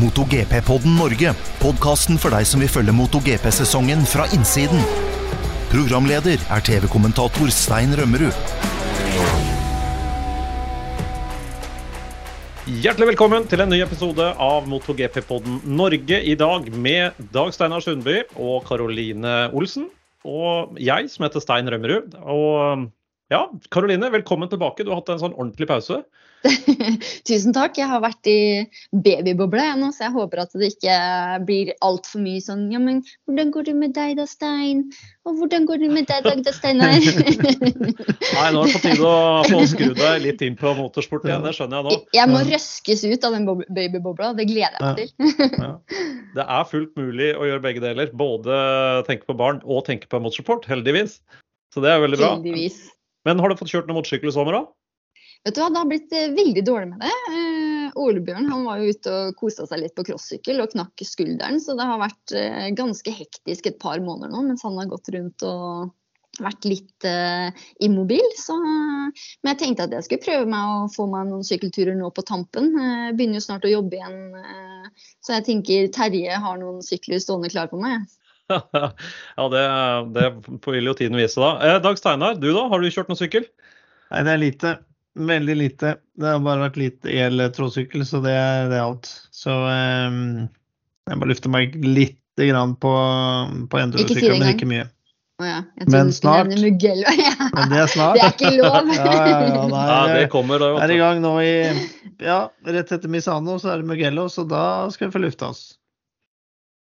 MotoGP-podden Norge. Podkasten for deg som vil følge MotoGP-sesongen fra innsiden. Programleder er TV-kommentator Stein Rømmerud. Hjertelig velkommen til en ny episode av MotoGP-podden Norge i dag med Dag Steinar Sundby og Karoline Olsen. Og jeg som heter Stein Rømmerud. Og ja, Karoline, velkommen tilbake. Du har hatt en sånn ordentlig pause. Tusen takk. Jeg har vært i babyboble nå, så jeg håper at det ikke blir altfor mye sånn Ja, men hvordan går det med deg da, Stein? Og hvordan går det med deg, da, da, Steinar? Nei, nå er det på tide å få skrudd deg litt inn på motorsport igjen. Det skjønner jeg nå. Jeg må røskes ut av den babybobla. Det gleder jeg meg til. Ja. Det er fullt mulig å gjøre begge deler. Både tenke på barn og tenke på motorsport, heldigvis. Så det er veldig bra. Heldigvis. Men har du fått kjørt noen motorsykkel i sommer, da? Vet du hva, Det har blitt eh, veldig dårlig med det. Ålebjørn Olebjørn han var jo ute og kosa seg litt på crossykkel og knakk skulderen. Så det har vært eh, ganske hektisk et par måneder nå mens han har gått rundt og vært litt uh, immobil. Så, men jeg tenkte at jeg skulle prøve meg å få meg noen sykkelturer nå på tampen. Jeg begynner jo snart å jobbe igjen, uh, så jeg tenker Terje har noen sykler stående klar på meg. ja, det, det vil jo tiden vise, da. Eh, Dag Steinar, du da? Har du kjørt noen sykkel? Nei, det er lite. Veldig lite. Det har bare vært litt el-trådsykkel, så det, det, er alt. Så um, jeg bare lufter meg litt grann på, på endurosykkel, men ikke mye. Oh, ja. Men snart. men det er snart. Det er ikke lov. ja, ja, ja, nei, ja, det kommer da. Er i gang nå i Ja, rett etter Misano så er det Mugello, så da skal vi få lufta oss.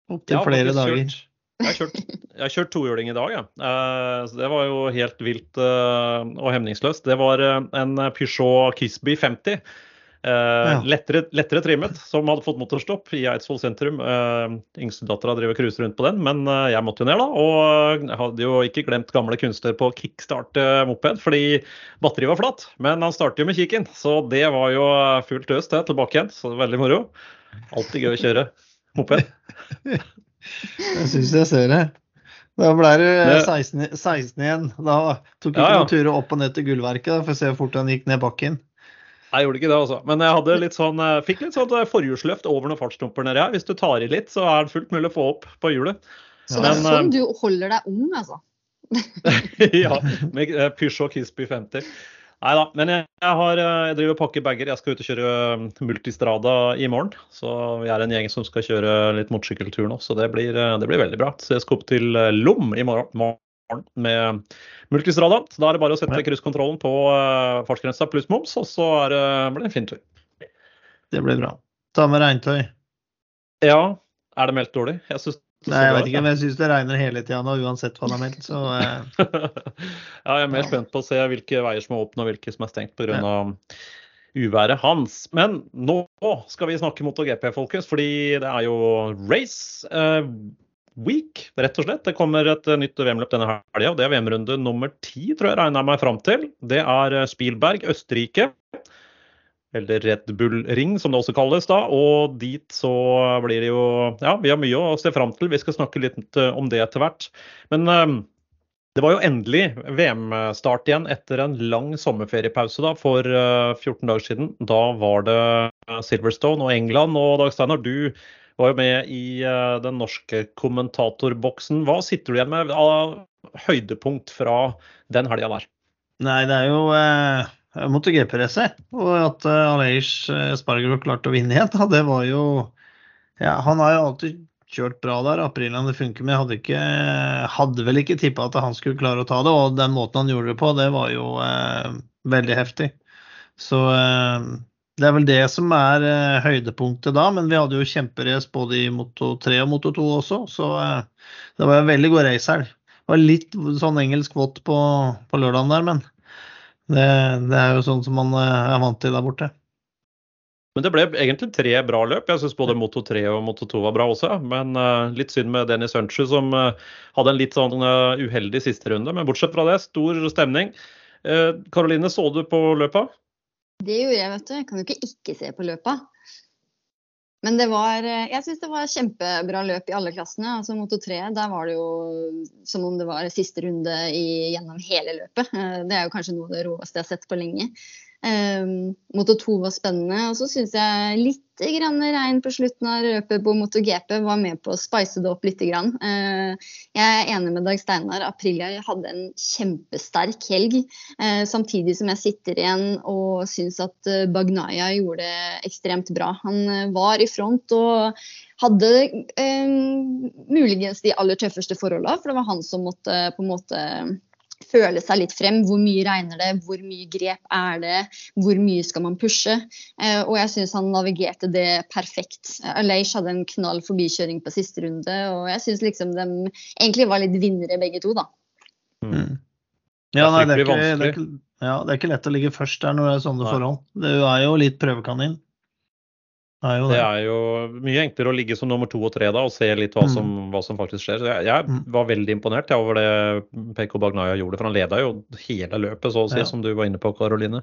Opptil flere dager. Jeg har kjørt, jeg kjørt tohjuling i dag, ja. Så det var jo helt vilt uh, og hemningsløst. Det var uh, en Peugeot Kisby 50. Ja. Lettere, lettere, trimmet, som hadde fått motorstopp i Eidsvoll sentrum. Yngstedattera driver og cruiser rundt på den, men jeg måtte jo ned, da. Og jeg hadde jo ikke glemt gamle kunster på kickstart moped, fordi batteriet var flatt. Men han starter jo med kikken, så det var jo fullt øs det, tilbake igjen. Så det var veldig moro. Alltid gøy å kjøre moped. Jeg syns jeg ser det. Da ble du 16, 16, igjen. Da tok du ja, ja. noen turer opp og ned til gullverket for å se hvor fort han gikk ned bakken. Jeg gjorde ikke det, altså. Men jeg hadde litt sånn, fikk litt sånn forhjulsløft over noen fartsdumper nedi her. Hvis du tar i litt, så er det fullt mulig å få opp på hjulet. Så det er sånn du holder deg ung, altså? ja. Med Peugeot Kisby 50. Nei da, men jeg, jeg, har, eh, jeg driver og pakker bager. Jeg skal ut og kjøre um, Multistrada i morgen. Så vi er en gjeng som skal kjøre litt motorsykkeltur nå, så det blir, eh, det blir, veldig bra. Så jeg skal opp til eh, Lom i morgen med Multistrada. Så da er det bare å sette krysskontrollen på fartsgrensa pluss moms, og så er det, blir det en fin tur. Det blir bra. Ta med regntøy. Ja. Er det meldt dårlig? Jeg synes Nei, jeg vet ikke, men jeg syns det regner hele tida nå, uansett hva han har meldt. Så, eh. ja, jeg er mer spent på å se hvilke veier som er åpne og hvilke som er stengt pga. Ja. uværet hans. Men nå skal vi snakke MotoGP, folkens, fordi det er jo race eh, week, rett og slett. Det kommer et nytt VM-løp denne helga, og det er VM-runde nummer ti, tror jeg regner meg fram til. Det er eh, Spielberg, Østerrike eller Red Bull Ring, som det også kalles. da, Og dit så blir det jo Ja, vi har mye å se fram til. Vi skal snakke litt eh, om det etter hvert. Men um, det var jo endelig VM-start igjen etter en lang sommerferiepause da, for uh, 14 dager siden. Da var det Silverstone og England. Og Dag Steinar, du var jo med i den norske kommentatorboksen. Hva sitter du igjen med av høydepunkt fra den helga der? Nei, det er jo uh MotoGP-racet. Og at uh, Aleix Sparger klarte å vinne igjen, da, det var jo ja, Han har jo alltid kjørt bra der. Aprilene funker med. Hadde, ikke, hadde vel ikke tippa at han skulle klare å ta det. Og den måten han gjorde det på, det var jo eh, veldig heftig. Så eh, det er vel det som er eh, høydepunktet da. Men vi hadde jo kjemperace både i Moto 3 og Moto 2 også, så eh, det var en veldig god racehelg. Det var litt sånn engelsk vått på, på lørdagen der, men det, det, er jo sånn som man eh, er vant til der borte. Men det ble egentlig tre bra løp. Jeg syns både Moto 3 og Moto 2 var bra også. Men uh, litt synd med Dennis Huncher som uh, hadde en litt sånn uh, uheldig siste runde. Men bortsett fra det, stor stemning. Karoline, så du på løpet? Det gjorde jeg, vet du. Jeg kan jo ikke ikke se på løpet. Men det var, eh, jeg syns det var kjempebra løp i alle klassene. altså Moto 3 der var det jo som om det var siste runde i, gjennom hele løpet. Eh, det er jo kanskje noe av det råeste jeg har sett på lenge. Um, Moto 2 var spennende. Og så syns jeg litt grann regn på slutten av løpet på MotoGP var med på å spice det opp litt. Grann. Uh, jeg er enig med Dag Steinar. Aprilia hadde en kjempesterk helg. Uh, samtidig som jeg sitter igjen og syns at uh, Bagnaya gjorde det ekstremt bra. Han var i front og hadde muligens de aller tøffeste forholdene, for det var han som måtte på en måte føle seg litt frem. Hvor mye regner det, hvor mye grep er det, hvor mye skal man pushe? Eh, og jeg syns han navigerte det perfekt. Aleish hadde en knall forbikjøring på siste runde, og jeg syns liksom de egentlig var litt vinnere begge to, da. Mm. Ja, nei, det, er ikke, det, er ikke, ja, det er ikke lett å ligge først der når det er sånne forhold. Du er jo litt prøvekanin. Det er, det er, jo mye enklere å ligge som nummer to og tre da og se litt hva, mm. som, mm. hva som, faktisk skjer. Jeg, jeg, mm. var veldig imponert over det Peko Bagnaya gjorde, for han leda jo hele løpet, så å si, ja. som du var inne på, Karoline.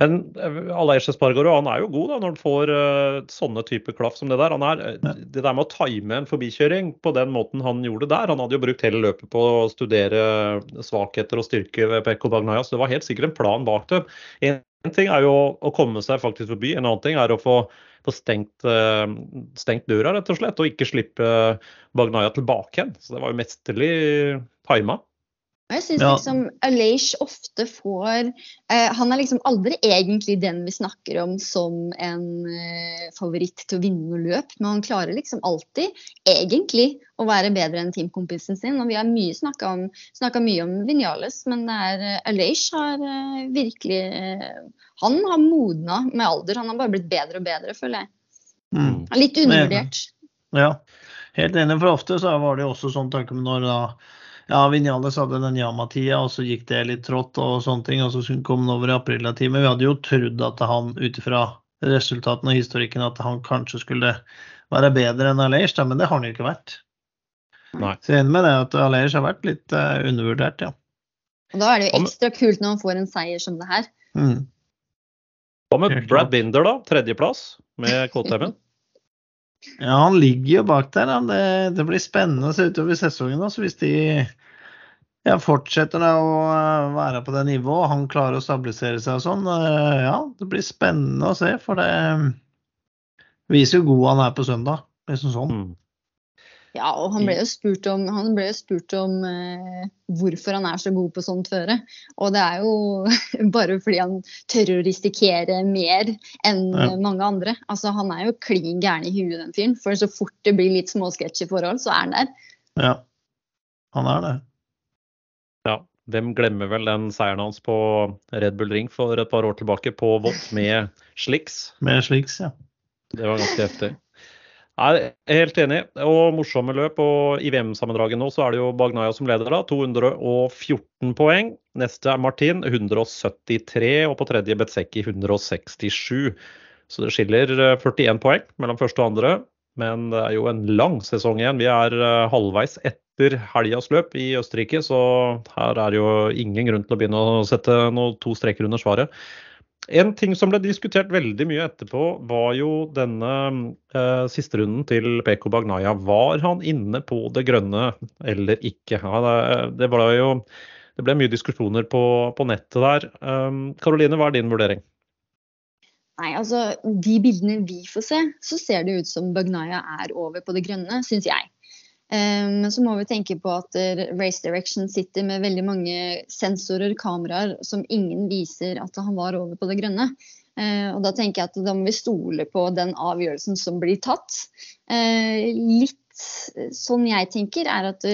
Men eh, Aleish Espargaro han er jo god da, når han får uh, sånne typer klaff som det der. Han er, ja. Det der med å time en forbikjøring på den måten han gjorde der Han hadde jo brukt hele løpet på å studere svakheter og styrke ved Peko Bagnaya, så det var helt sikkert en plan bak det. En, en ting er jo å komme seg faktisk forbi, en annen ting er å få få stengt, eh, stengt, døra, rett og slett, og ikke slippe Bagnaya tilbake igjen. Så det var jo mesterlig tima. Jeg syns ja. liksom Aleish ofte får eh, Han er liksom aldri egentlig den vi snakker om som en eh, favoritt til å vinne noe løp, men han klarer liksom alltid egentlig å være bedre enn teamkompisen sin. Og vi har mye snakka mye om Vinales, men det er eh, Aleish har eh, virkelig eh, Han har modna med alder. Han har bare blitt bedre og bedre, føler jeg. Mm. Litt undervurdert. Ja, helt enig. For ofte så var det jo også sånn tanke med når da ja, Vinales hadde den Yama-tida, og så gikk det litt trått og sånne ting. Og så kom han over i april-teamet. Vi hadde jo trodd at han ut ifra resultatene og historikken at han kanskje skulle være bedre enn Aleish, men det har han jo ikke vært. Nei. Så jeg er enig med deg at Aleish har vært litt uh, undervurdert, ja. Og Da er det jo ekstra kult når han får en seier som det her. Mm. Hva med Brad Binder, da? Tredjeplass med KTM-en? Ja, han ligger jo bak der. Det, det, blir spennende å se utover sesongen. også, hvis de ja, fortsetter å eh, være på det nivået, han klarer å stabilisere seg og sånn. Eh, ja, det blir spennende å se, for det viser jo god han er på søndag. Liksom sånn. Mm. Ja, og han ble jo spurt om, ble jo spurt om eh, hvorfor han er så god på sånt føre. Og det er jo bare fordi han tør å risikere mer enn ja. mange andre. Altså, Han er jo klin gæren i huet, den fyren. For så fort det blir litt småsketsj i forhold, så er han der. Ja, han er det. Ja, hvem glemmer vel den seieren hans på Red Bull Ring for et par år tilbake, på Vått med sliks? Med sliks, ja. Det var ganske heftig. Er helt enig. Og morsomme løp. Og i VM-sammendraget nå så er det jo Bagnaya som leder, da. 214 poeng. Neste er Martin, 173. Og på tredje Betseki 167. Så det skiller 41 eh, poeng mellom første og andre. Men det er jo en lang sesong igjen. Vi er eh, halvveis etter helgas løp i Østerrike, så her er jo ingen grunn til å begynne å sette noe to streker under svaret. En ting som ble diskutert veldig mye etterpå, var jo denne eh, siste runden til Peko Bagnaya. Var han inne på det grønne eller ikke? Ja, det, det, jo, det, ble mye diskusjoner på, på nettet der. Karoline, um, hva er din vurdering? Nei, altså De bildene vi får se, så ser det ut som Bagnaya er over på det grønne, syns jeg. Men ehm, så må vi tenke på at Race Direction sitter med veldig mange sensorer, kameraer, som ingen viser at han var over på det grønne. Uh, og da tenker jeg at da må vi stole på den avgjørelsen som blir tatt. Litt sånn jeg tenker, er at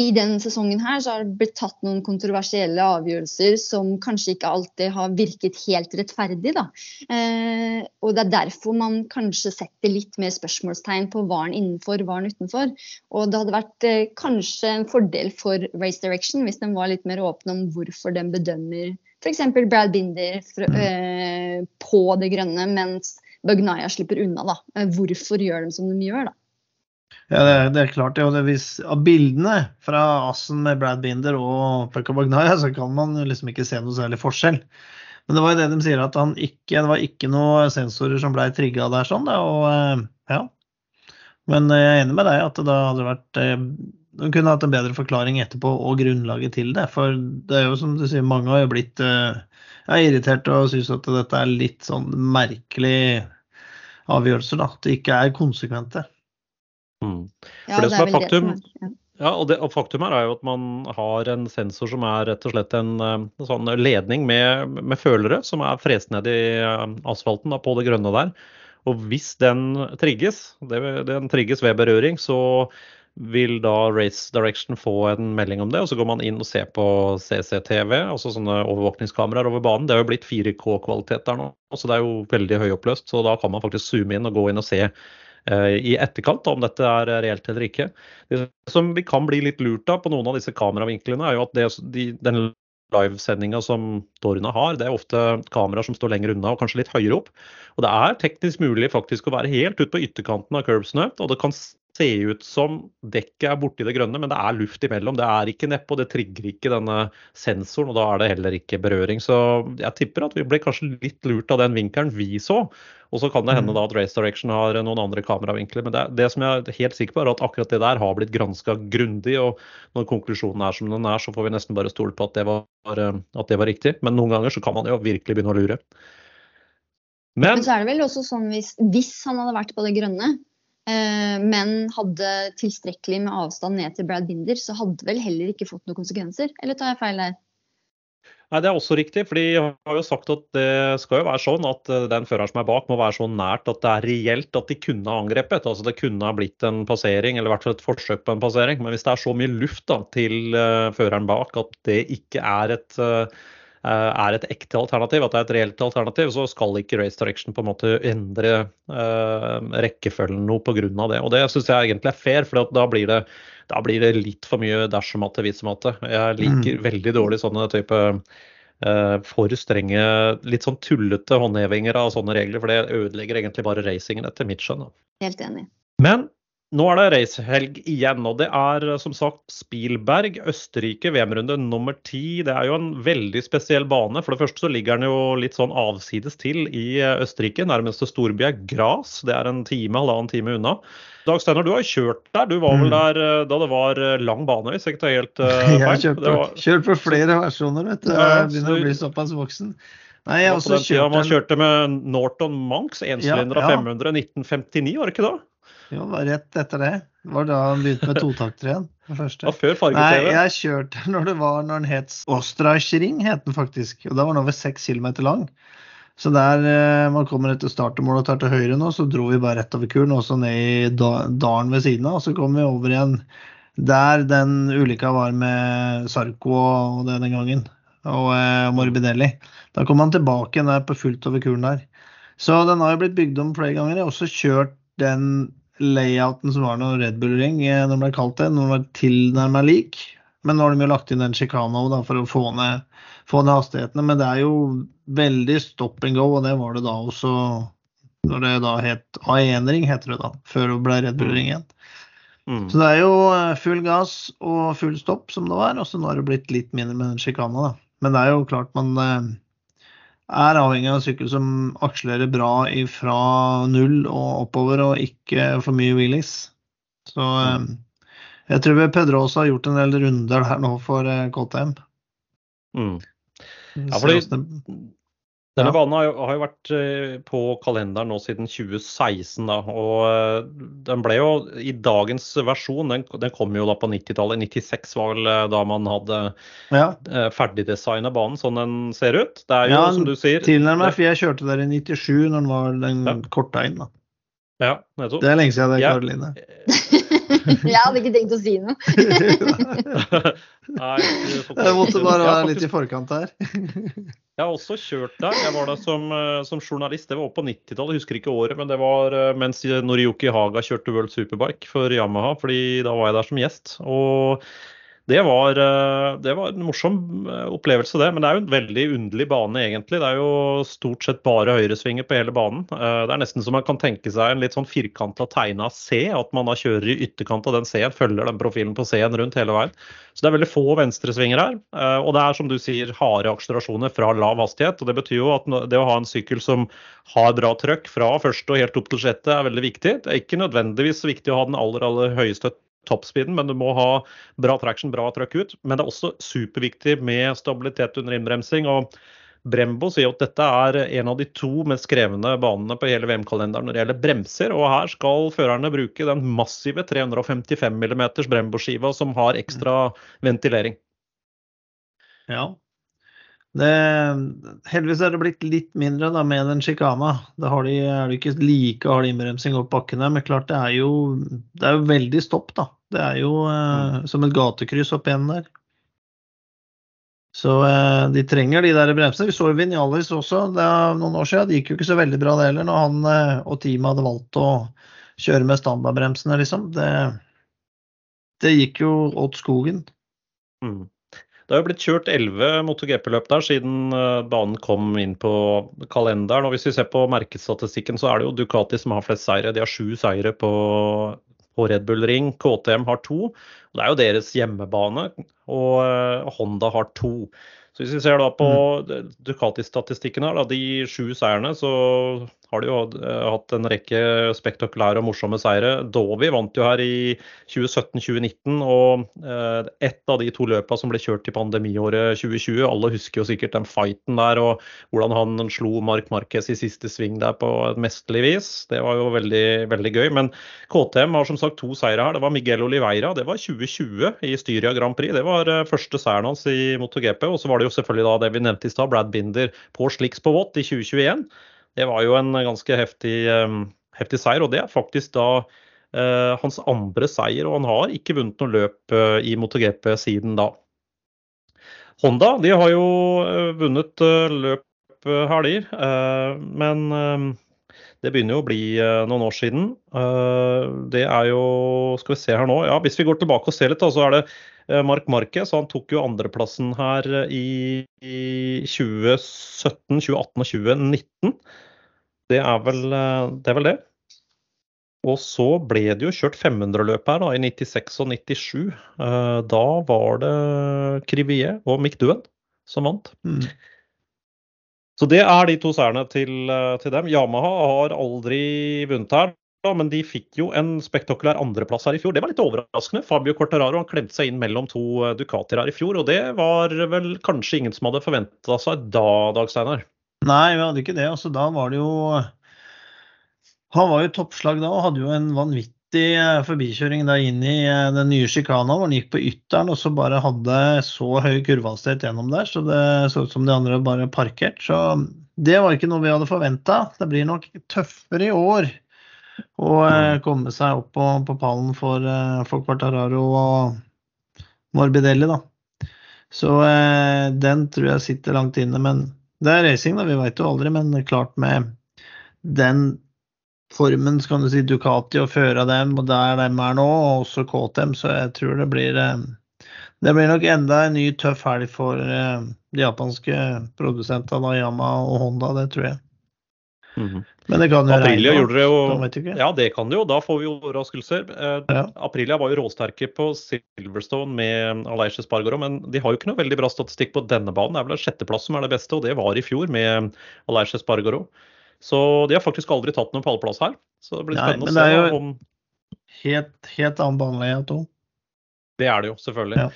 i denne sesongen her så har det blitt tatt noen kontroversielle avgjørelser som kanskje ikke alltid har virket helt rettferdig. Da. Eh, og det er derfor man kanskje setter litt mer spørsmålstegn på var han innenfor, var han utenfor. Og det hadde vært eh, kanskje en fordel for Race Direction hvis den var litt mer åpne om hvorfor den bedømmer f.eks. Brad Binder mm. eh, på det grønne, mens Bagnaya slipper unna. Da. Eh, hvorfor gjør de som de gjør, da? Ja, det, det, er klart det. Og det vis, av bildene fra Assen med Brad Binder og Pekka Bagnaya, så kan man liksom ikke se noe særlig forskjell. Men det var jo det de sier, at han ikke, det var ikke noen sensorer som ble trigga der. sånn, og eh, ja. Men jeg er enig med deg at det da hadde vært eh, de kunne hatt en bedre forklaring etterpå og grunnlaget til det. For det er jo som du sier, mange har jo blitt ja, irritert og syns at dette er litt sånn merkelig avgjørelser, da. At det ikke er konsekvente. Mm. Ja, det, det som er er faktum, er- ja. Ja, og, det, og faktum her er jo at man har en sensor som er rett og slett en, en sånn ledning med, med følere som er frest ned i eh, asfalten da, på det grønne der. Og hvis den trigges, det, den trigges ved berøring, så vil da Race Direction få en melding om det. Og så går man inn og ser på CCTV, altså sånne overvåkningskameraer over banen. Det er jo blitt 4K-kvalitet der nå, så det er jo veldig høyoppløst. Så da kan man faktisk zoome inn og gå inn og se eh, i etterkant om dette er reelt eller ikke. Det som vi kan bli litt lurt av på noen av disse kameravinklene, er jo at det, de, den livesendinga som Dorna har, det er ofte kameraer som står lenger unna og kanskje litt høyere opp. Og det er teknisk mulig faktisk å være helt ute på ytterkanten av curbsene, og det kan se ut som dekket er borti det grønne, men det er luft imellom. Det er ikke nedpå, det trigger ikke denne sensoren, og da er det heller ikke berøring. Så jeg tipper at vi ble kanskje litt lurt av den vinkelen vi så. Og så kan det hende da at Race Direction har noen andre kameravinkler. Men det, det som jeg er helt sikker på, er at akkurat det der har blitt granska grundig. Og når konklusjonen er som den er, så får vi nesten bare stole på at det, var, at det var riktig. Men noen ganger så kan man jo virkelig begynne å lure. Men, Men så er det vel også sånn hvis, hvis han hadde vært på det grønne, eh, men hadde tilstrekkelig med avstand ned til Brad Binder, så hadde vel heller ikke fått noen konsekvenser? Eller tar jeg feil der? Nei, Det er også riktig. for De har jo sagt at det skal jo være sånn at eh, den føreren som er bak, må være så nært at det er reelt at de kunne ha angrepet. Altså Det kunne ha blitt en passering, eller i hvert fall et forsøk på en passering. Men hvis det er så mye luft da, til uh, føreren bak at det ikke er et er et ekte alternativ, at det er et reelt alternativ, så skal ikke Race Direction på en måte endre uh, rekkefølgen noe pga. det. Og det syns jeg egentlig er fair, for da blir det da blir det litt for mye dersom-matte, vits-matte. Jeg liker mm. veldig dårlig sånne type uh, for strenge, litt sånn tullete håndhevinger av sånne regler, for det ødelegger egentlig bare racingen, etter mitt skjønn. Helt enig. Men nå er det racehelg igjen, og det er som sagt Spielberg, Østerrike, VM-runde nummer ti. Det er jo en veldig spesiell bane. For det første så ligger den jo litt sånn avsides til i Østerrike. Nærmeste storby er Gras. Det er en time, halvannen time unna. Dag Steinar, du har kjørt der. Du var vel der da det var lang bane, hvis jeg ikke tar helt feil? Jeg har kjørt på, var... kjørt på flere versjoner, vet du. Jeg begynner å bli såpass voksen. Nei, jeg også kjørte Man kjørte med Norton Monks, ensylinder av Ja, ja. 500, 1959, var det ikke da? Jo, var rett etter det. Det var da han begynte med totakter igjen. Var før Nei, farge-TV. jeg kjørte når det var når den het Ostrachring, het den faktisk. Og da var den over seks kilometer lang. Så der eh, man kommer etter startmålet og tar til høyre nå, så dro vi bare rett over kuren og så ned i da- dalen ved siden av. Og så kom vi over igjen der den ulykka var med Sarko og det den gangen. Og eh, Morbidelli. Da kom han tilbake igjen der på fullt over kuren der. Så den har jo blitt bygd om flere ganger. Jeg har også kjørt den layouten som var noe Red Bull-ring, eh, når det ble kalt det. Når den var tilnærma lik. Men nå har de jo lagt inn den Chicano da, for å få ned, få ned hastighetene. Men det er jo veldig stop and go, og det var det da også når det da het A1-ring, heter det da. Før det ble Red Bull-ring igjen. Mm. Så det er jo eh, full gass og full stopp som det var, og så nå har det blitt litt mindre med den Chicana, da. Men det er jo klart man eh, er avhengig av en sykkel som akselerer bra fra null og oppover, og ikke for mye wheelies. Så eh, jeg tror Pedrosa har gjort en del runder der nå for eh, KTM. Mm. Ja, fordi Denne Ja. banen har jo, har jo vært eh, på kalenderen nå siden 2016. Da, og eh, den ble jo i dagens versjon, den, den kom jo da på 90-tallet. 96 var vel eh, da man hadde ja, eh, ferdigdesigna banen sånn den ser ut. Det er jo Ja, som du sier tilnærmet, for jeg kjørte der i 97 når den var den Ja. korta inn. da. Ja, nettopp. Det er lenge siden, det. Karoline. jeg hadde ikke tenkt å si noe. Nei, Jeg måtte bare være litt i forkant her. Jeg har også kjørt der. Jeg var der som, eh, som journalist. Det var oppe på 90-tallet, jeg husker ikke året. Men det var eh, mens Noriyuki Haga kjørte World Superbike for Yamaha. fordi da var jeg der som gjest. Og det var, eh, det var en morsom eh, opplevelse, det. Men det er jo en veldig underlig bane, egentlig. Det er jo stort sett bare høyresvinger på hele banen. Eh, Det er nesten så man kan tenke seg en litt sånn firkanta tegna C. At man da kjører i ytterkant av den C-en, følger den profilen på C-en rundt hele veien. Så det er veldig få venstresvinger her. Og det er som du sier harde akselerasjoner fra lav hastighet. og Det betyr jo at det å ha en sykkel som har bra trøkk fra første og helt opp til sjette er veldig viktig. Det er ikke nødvendigvis viktig å ha den aller aller høyeste toppspeeden, men du må ha bra traction, bra trøkk ut. Men det er også superviktig med stabilitet under innbremsing. og Brembo sier at dette er en av de to mest krevende banene på hele VM-kalenderen når det gjelder bremser. Og her skal førerne bruke den massive 355 mm Brembo-skiva som har ekstra ventilering. Ja. Det, heldigvis er det blitt litt mindre da, med den sjikana. Da har de, er det ikke like hard innbremsing opp bakkene. Men klart det er jo, det er jo veldig stopp, da. Det er jo eh, mm. som et gatekryss opp igjen der. Så eh, de trenger de der bremsene. Vi så jo Vinjalis også det er noen år siden. Det gikk jo ikke så veldig bra det heller, når han eh, og teamet hadde valgt å kjøre med standardbremsene, liksom. Det, det gikk jo åt skogen. Mm. Det har jo blitt kjørt elleve MotoGP-løp der siden eh, banen kom inn på kalenderen. og Hvis vi ser på merkestatistikken, så er det jo Ducati som har flest seire. De har sju seire på, på Red Bull Ring. KTM har to. Det er jo deres hjemmebane, og eh, Honda har to. Så Hvis vi ser da på mm. Ducati-statistikken her, da, de sju seierne, så har de jo eh, hatt en rekke spektakulære og morsomme seire. Dovi vant jo her i 2017-2019, og eh, ett av de to løpene som ble kjørt i pandemiåret 2020. Alle husker jo sikkert den fighten der og hvordan han slo Mark Marquez i siste sving der på et mesterlig vis. Det var jo veldig, veldig gøy. Men KTM har som sagt to seire her. Det var Miguel Oliveira, det var 2020 i Styria Grand Prix. Det var eh, første seieren hans i MotoGP. Og så var det jo selvfølgelig da det vi nevnte i stad, Brad Binder på sliks på vått i 2021. Det var jo en ganske heftig, um, heftig seier, og det er faktisk da uh, hans andre seier. Og han har ikke vunnet noe løp uh, i MotoGP siden da. Honda de har jo uh, vunnet løp helger, men um, det begynner jo å bli noen år siden. Det er jo Skal vi se her nå. Ja, hvis vi går tilbake og ser litt, da, så er det Mark Marquez. Han tok jo andreplassen her i, i 2017, 2018 og 2019. Det er vel eh, det. Er vel det. Og så ble det jo kjørt 500-løp her da, i 96 og 97. Eh, da var det Krivier og Mick Duen som vant. Mm. Så det er de to seierne til, eh, til, dem. Yamaha har aldri vunnet her. Men de fikk jo en spektakulær andreplass her i fjor. Det var litt overraskende. Fabio Cortararo han klemte seg inn mellom to Ducatier her i fjor. Og det var vel kanskje ingen som hadde forventa seg da, Dag Steinar? Nei, vi hadde ikke det. Altså, da var det jo Han var jo toppslag da og hadde jo en vanvittig eh, forbikjøring da inn i eh, den nye sjikana hvor han gikk på ytteren og så bare hadde så høy kurvehastighet gjennom der, så det så ut som de andre bare parkert. Så det var ikke noe vi hadde forventa. Det blir nok tøffere i år å eh, mm. komme seg opp på, på pallen for, for Quartararo og Morbidelli, da. Så den tror jeg sitter langt inne. Men det er racing, da. Vi veit jo aldri, men klart med den formen, så kan du si Ducati og føre dem, og der de er nå, og også KTM, så jeg tror det blir eh, det blir nok enda en ny tøff helg for eh, de japanske produsentene Yama og Honda, det tror jeg. Mm -hmm. Men det kan jo Aprilia regne, gjorde det jo Ja, det kan det jo. Da får vi overraskelser. Eh, ja. Aprilia var jo råsterke på Silverstone med Aleish Spargaro, men de har jo ikke noe veldig bra statistikk på denne banen. Det er vel sjetteplass som er det beste, og det var i fjor med Aleish Spargaro. Så de har faktisk aldri tatt noen pallplass her. Så det blir spennende Nei, å se om Helt, helt annen baneleie, to. Det er det jo, selvfølgelig. Ja.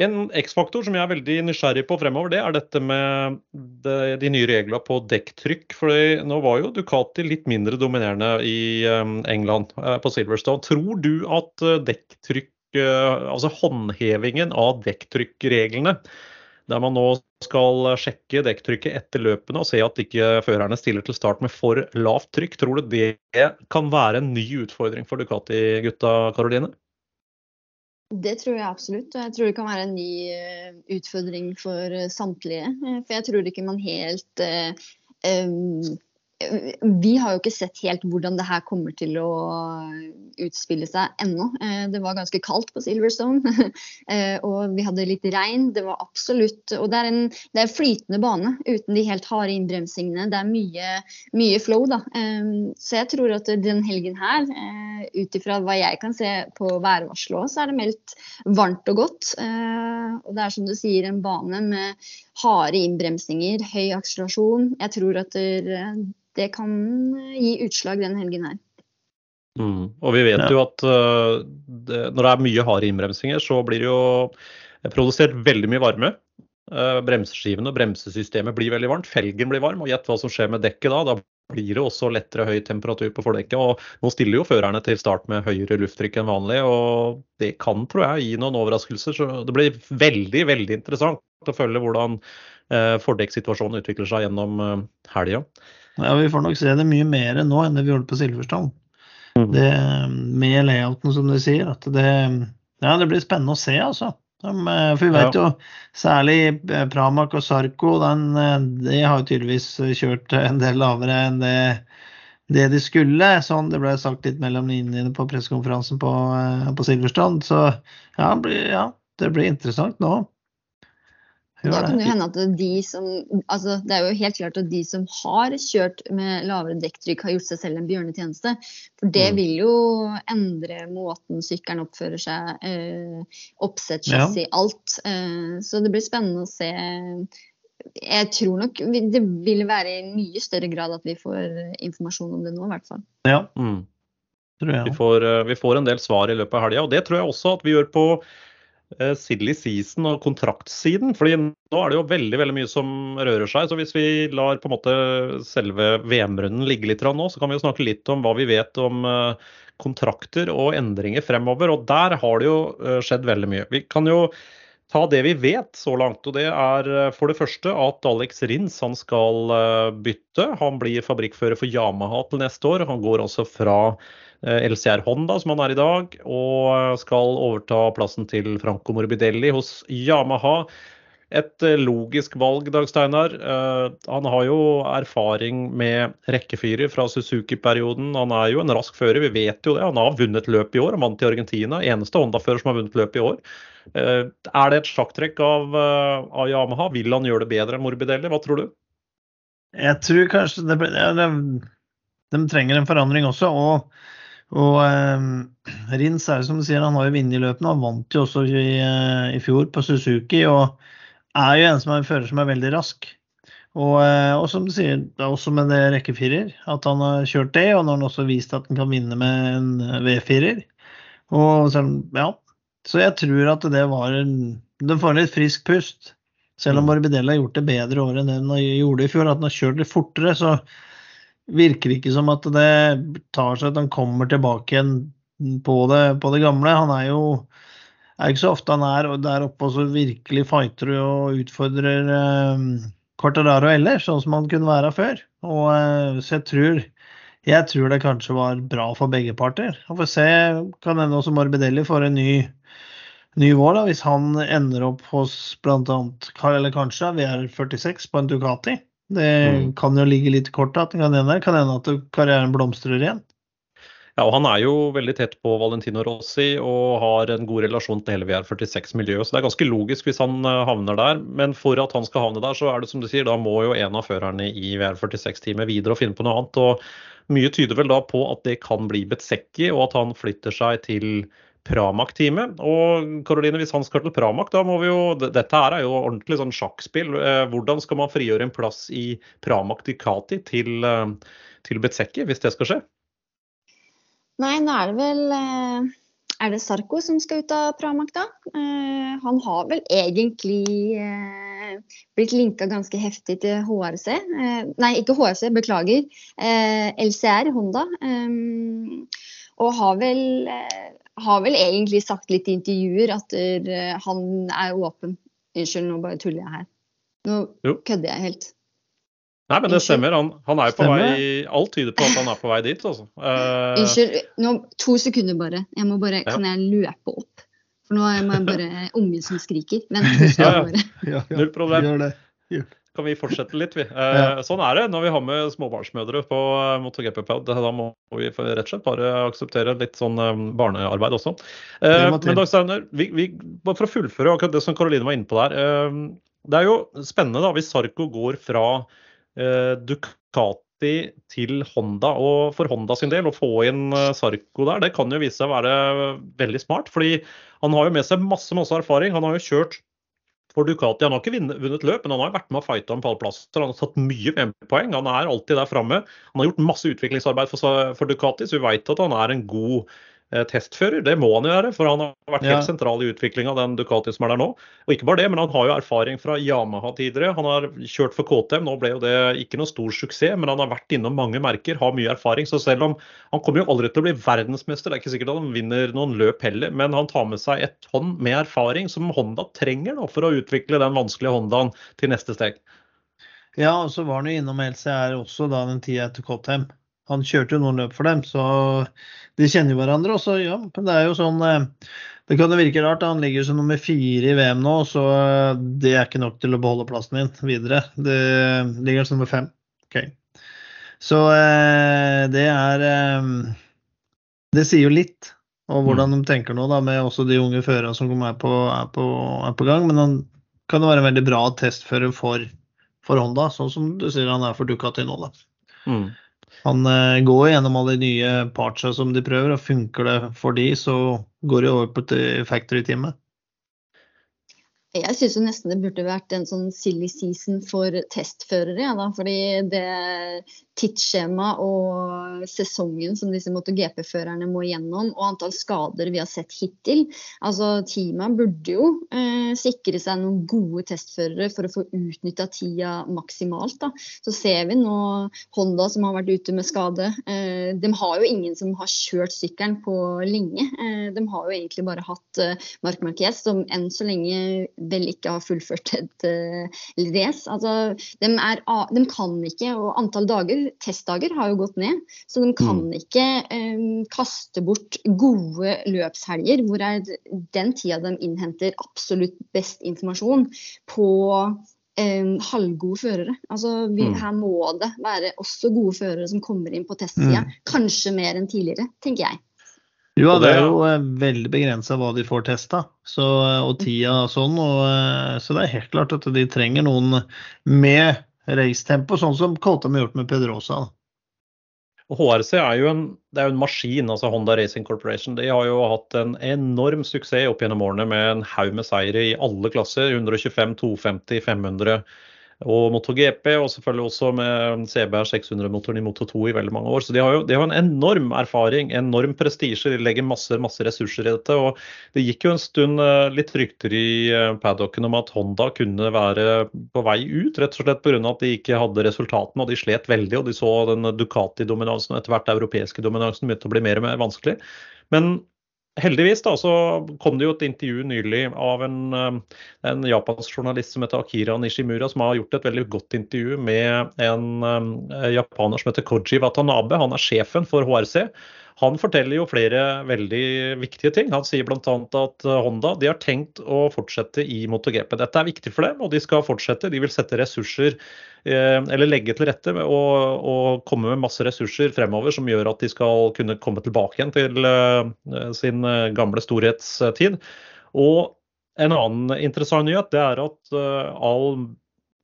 En X-faktor som jeg er veldig nysgjerrig på fremover, det er dette med de, de nye reglene på dekktrykk. For nå var jo Ducati litt mindre dominerende i um, England, uh, på Silverstone. Tror du at uh, dekktrykk, uh, altså håndhevingen av dekktrykkreglene, der man nå skal sjekke dekktrykket etter løpene og se at ikke førerne stiller til start med for lavt trykk, tror du det kan være en ny utfordring for Ducati-gutta, Karoline? Det tror jeg absolutt. Og jeg tror det kan være en ny eh, utfordring for eh, samtlige. Eh, for jeg tror ikke man helt um, vi har jo ikke sett helt hvordan det her kommer til å utspille seg ennå. Eh, det var ganske kaldt på Silverstone, eh, og vi hadde litt regn. Det var absolutt Og det er en det er flytende bane uten de helt harde innbremsingene. Det er mye, mye flow, da. Eh, så jeg tror at den helgen her, ut ifra hva jeg kan se på værvarselet så er det meldt varmt og godt. Og det er som du sier, en bane med harde innbremsinger, høy akselerasjon. Jeg tror at det det kan gi utslag den helgen her. Mm. Og vi vet Ja. jo at uh, det, når det er mye harde innbremsinger, så blir det jo produsert veldig mye varme. Uh, bremseskivene og bremsesystemet blir veldig varmt. Felgen blir varm. Og gjett hva som skjer med dekket da. Da blir det også lettere høy temperatur på fordekket. Og nå stiller jo førerne til start med høyere lufttrykk enn vanlig, og det kan, tror jeg, gi noen overraskelser. Så det blir veldig, veldig interessant å følge hvordan eh, fordekksituasjonen utvikler seg gjennom eh, helga. Ja, vi får nok se det mye mer nå enn det vi gjorde på Silverstone. Mm. Det, med layouten, som du sier. At det, ja, det blir spennende å se, altså. De, for vi vet jo særlig Pramak og Sarko, den, de har jo tydeligvis kjørt en del lavere enn det, det de skulle. Sånn det ble sagt litt mellom linjene på pressekonferansen på, på Silverstrand. Så ja, ja, det blir interessant nå. Da kan det hende at de som altså Det er jo helt klart at de som har kjørt med lavere dekktrykk, har gjort seg selv en bjørnetjeneste. For det Mm. vil jo endre måten sykkelen oppfører seg, eh, oppsett, chassis, alt. Eh, så det blir spennende å se. Jeg tror nok det vil være i mye større grad at vi får informasjon om det nå, i hvert fall. Ja, Mm. tror jeg Vi får, eh, vi får en del svar i løpet av helga, og det tror jeg også at vi gjør på eh, silly season og kontraktsiden. fordi nå er det jo veldig veldig mye som rører seg. så Hvis vi lar på en måte selve VM-runden ligge litt nå, så kan vi jo snakke litt om hva vi vet om eh, kontrakter og endringer fremover. og Der har det jo eh, skjedd veldig mye. Vi kan jo ta det vi vet så langt. og Det er eh, for det første at Alex Rins han skal eh, bytte. Han blir fabrikkfører for Yamaha til neste år. Han går også fra eh, LCR Honda, som han er i dag, og skal overta plassen til Franco Morbidelli hos Yamaha. Et eh, logisk valg, Dag Steinar. Eh, Han har jo erfaring med rekkefyrer fra Suzuki-perioden. Han er jo en rask fører, vi vet jo det. Han har vunnet løp i år, han vant i Argentina. Eneste Honda-fører som har vunnet løp i år. Eh, Er det et sjakktrekk av, av Yamaha? Vil han gjøre det bedre enn Morbidelli? Hva tror du? Jeg tror kanskje det, det, De trenger en forandring også. Og, og eh, Rins er som du sier, han har jo vunnet løpene. Han vant jo også i, i fjor på Suzuki. og er jo en som er en fører som er veldig rask. Og, eh, og som du sier, det er også med det rekkefirer, at han har kjørt det. Og nå har han også vist at han kan vinne med en V4-er. Og selv, ja, så jeg tror at det var en Den får litt frisk pust. Selv om Morbidelli har gjort det bedre i år enn det han gjorde i fjor, at han har kjørt litt fortere, så virker det ikke som at det tar seg at han kommer tilbake igjen på det, på det gamle. Han er jo er ikke så ofte han er der oppe og så virkelig fighter og utfordrer eh, Quartararo ellers, sånn som han kunne være før. Og, eh, så jeg tror, jeg tror det kanskje var bra for begge parter. Og får se, kan hende også Morbidelli får en ny ny vår, da, hvis han ender opp hos bl.a. eller kanskje VR46 på en Ducati. Det Mm. kan jo ligge litt kort at det kan hende, kan hende at karrieren blomstrer igjen. Ja, og Han er jo veldig tett på Valentino Rossi og har en god relasjon til hele VR46-miljøet. Så det er ganske logisk hvis han eh, havner der. Men for at han skal havne der, så er det som du sier, da må jo en av førerne i VR46-teamet videre og finne på noe annet. og Mye tyder vel da på at det kan bli Betsekki, og at han flytter seg til Pramak-teamet. Og Karoline, hvis han skal til Pramak, da må vi jo Dette her er jo ordentlig sånn sjakkspill. Eh, Hvordan skal man frigjøre en plass i Pramak Ducati til, eh, til Betsekki, hvis det skal skje? Nei, nå er det vel eh, Er det Sarko som skal ut av Pramak, da? Eh, han har vel egentlig eh, blitt linka ganske heftig til HRC. Nei, ikke HRC, beklager. LCR, Honda. Og har vel, har vel egentlig sagt litt i intervjuer at han er åpen. Unnskyld, nå bare tuller jeg her. Nå kødder jeg helt. Nei, men det stemmer. Han, han er jo på Stemmer. vei Alt tyder på at han er på vei dit, altså. Uh, Unnskyld, nå, to sekunder bare. Jeg må bare. Ja. Kan jeg løpe opp? For nå er jeg bare ungen som skriker. Vent to Ja, ja. sekunder bare. Null problem. Gjør det. kan vi fortsette litt, vi. Uh, Ja. Sånn er det når vi har med småbarnsmødre på eh, MotoGP-pod. Da må vi rett og slett bare akseptere litt sånn um, barnearbeid også. Eh, men Dag Steiner, vi, vi, bare for å fullføre akkurat det som Karoline var inne på der. det er jo spennende da hvis Sarko går fra Ducati til Honda. Og for Honda sin del, å få inn eh, Sarko der, det kan jo vise seg å være veldig smart. Fordi han har jo med seg masse, masse erfaring. Han har jo kjørt for Ducati. Han har ikke vunnet løp, men han har vært med og fighta om pallplasser. Han har tatt mye VM-poeng. Han er alltid der framme. Han har gjort masse utviklingsarbeid for, for Ducati, så vi vet at han er en god Eh, testfører. Det må han jo være, for han har vært helt ja. sentral i utviklinga av den Ducati som er der nå. Og ikke bare det, men han har jo erfaring fra Yamaha tidligere. Han har kjørt for KTM, nå ble jo det ikke noe stor suksess, men han har vært innom mange merker, har mye erfaring. Så selv om han kommer jo aldri til å bli verdensmester, det er ikke sikkert at han vinner noen løp heller, men han tar med seg et tonn med erfaring som Honda trenger nå for å utvikle den vanskelige Hondaen til neste steg. Ja, og så var han jo innom LCR også da den tida etter KTM. Han kjørte jo noen løp for dem, så de kjenner jo hverandre. Også, ja, men det er jo sånn eh, Det kan jo virke rart. Han ligger som nummer fire i VM nå, så eh, det er ikke nok til å beholde plassen din videre. Det ligger som nummer fem. Okay. Så eh, det er Det sier jo litt om hvordan de tenker nå, da, med også de unge førerne som er på, er, på, er på, gang. Men han kan jo være en veldig bra testfører for, for Honda, sånn som du sier han er for Ducati nå. da. Mm. Han eh, går gjennom alle de nye partsa som de prøver, og funker det for de, så går de over på factory-teamet. Jeg syns nesten det burde vært en sånn silly season for testførere. Ja, fordi det tidsskjema og sesongen som disse MotoGP-førerne må gjennom, og antall skader vi har sett hittil. Altså, Teamet burde jo eh, sikre seg noen gode testførere for å få utnytta tida maksimalt. Da. Så ser vi nå Honda som har vært ute med skade. Eh, de har jo ingen som har kjørt sykkelen på lenge. Eh, de har jo egentlig bare hatt eh, Mark Marquez, som enn så lenge vel ikke har fullført et uh, race. Altså, de, er, de kan ikke, og antall dager testdager har jo gått ned. Så de kan mm. ikke um, kaste bort gode løpshelger, hvor er den tida de innhenter absolutt best informasjon på um, halvgode førere. Altså, vi, mm. Her må det være også gode førere som kommer inn på testsida. Mm. Kanskje mer enn tidligere, tenker jeg. Jo, det er jo eh, veldig begrensa hva de får testa, og tida og sånn. Og, så det er helt klart at de trenger noen med racetempo, sånn som Koltam har gjort med Pedrosa. Og HRC er jo en, er jo en maskin, altså Honda Racing Corporation. De har jo hatt en enorm suksess opp gjennom årene med en haug med seire i alle klasser. 125, 250, 500 og MotoGP, og selvfølgelig også med CBR 600-motoren i Moto2 i veldig mange år. Så de har jo de har en enorm erfaring, enorm prestisje. De legger masse, masse ressurser i dette. og Det gikk jo en stund eh, litt rykter i eh, paddocken om at Honda kunne være på vei ut, rett og slett pga. at de ikke hadde resultatene. og De slet veldig, og de så den Ducati-dominansen og etter hvert europeiske dominansen begynte å bli mer og mer vanskelig. Men Heldigvis da, så kom det jo et intervju nylig av en, eh, en japansk journalist som heter Akira Nishimura, som har gjort et veldig godt intervju med en uh, japaner som heter Koji Watanabe. Han er sjefen for HRC. Han forteller jo flere veldig viktige ting. Han sier bl.a. at eh, Honda de har tenkt å fortsette i MotoGP. Dette er viktig for dem, og de skal fortsette. De vil sette ressurser, eh, eller legge til rette og, og komme med masse ressurser fremover som gjør at de skal kunne komme tilbake igjen til eh, sin gamle storhetstid. Og en annen interessant nyhet det er at all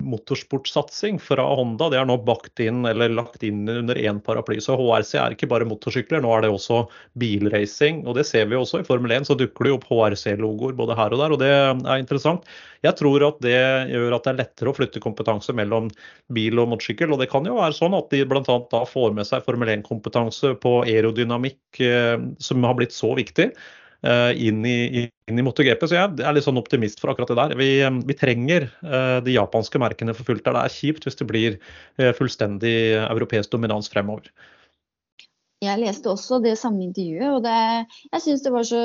motorsportsatsing fra Honda. Det er nå bakt inn eller lagt inn under én paraply. Så HRC er ikke bare motorsykler, nå er det også bilracing. Og det ser vi også i Formel 1, så dukker det opp HRC-logoer både her og der. Og det er interessant. Jeg tror at det gjør at det er lettere å flytte kompetanse mellom bil og motorsykkel. Og det kan jo være sånn at de bl.a. da får med seg Formel 1-kompetanse på aerodynamikk, eh, som har blitt så viktig. Eh, inn i, inn i MotoGP. Så jeg er litt sånn optimist for akkurat det der. Vi, eh, vi trenger uh, de japanske merkene for fullt. der. Det er kjipt hvis det blir fullstendig europeisk dominans fremover. Jeg leste også det samme intervjuet, og det, jeg syns det var så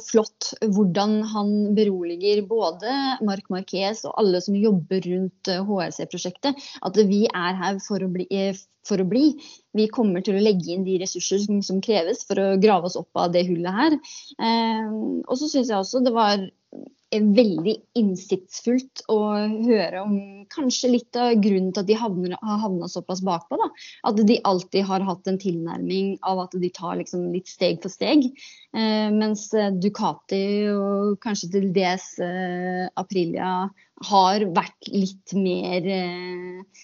flott hvordan han beroliger både Mark Marquez og alle som jobber rundt HRC-prosjektet. At vi er her for å bli, for å bli. Vi kommer til å legge inn de ressurser som, som kreves for å grave oss opp av det hullet her. Eh, og så syns jeg også det var veldig innsiktsfullt å høre om kanskje litt av grunnen til at de havner, har havna såpass bakpå. Da. At de alltid har hatt en tilnærming av at de tar liksom litt steg for steg. Eh, mens Ducati og kanskje til dels eh, Aprilia har vært litt mer eh,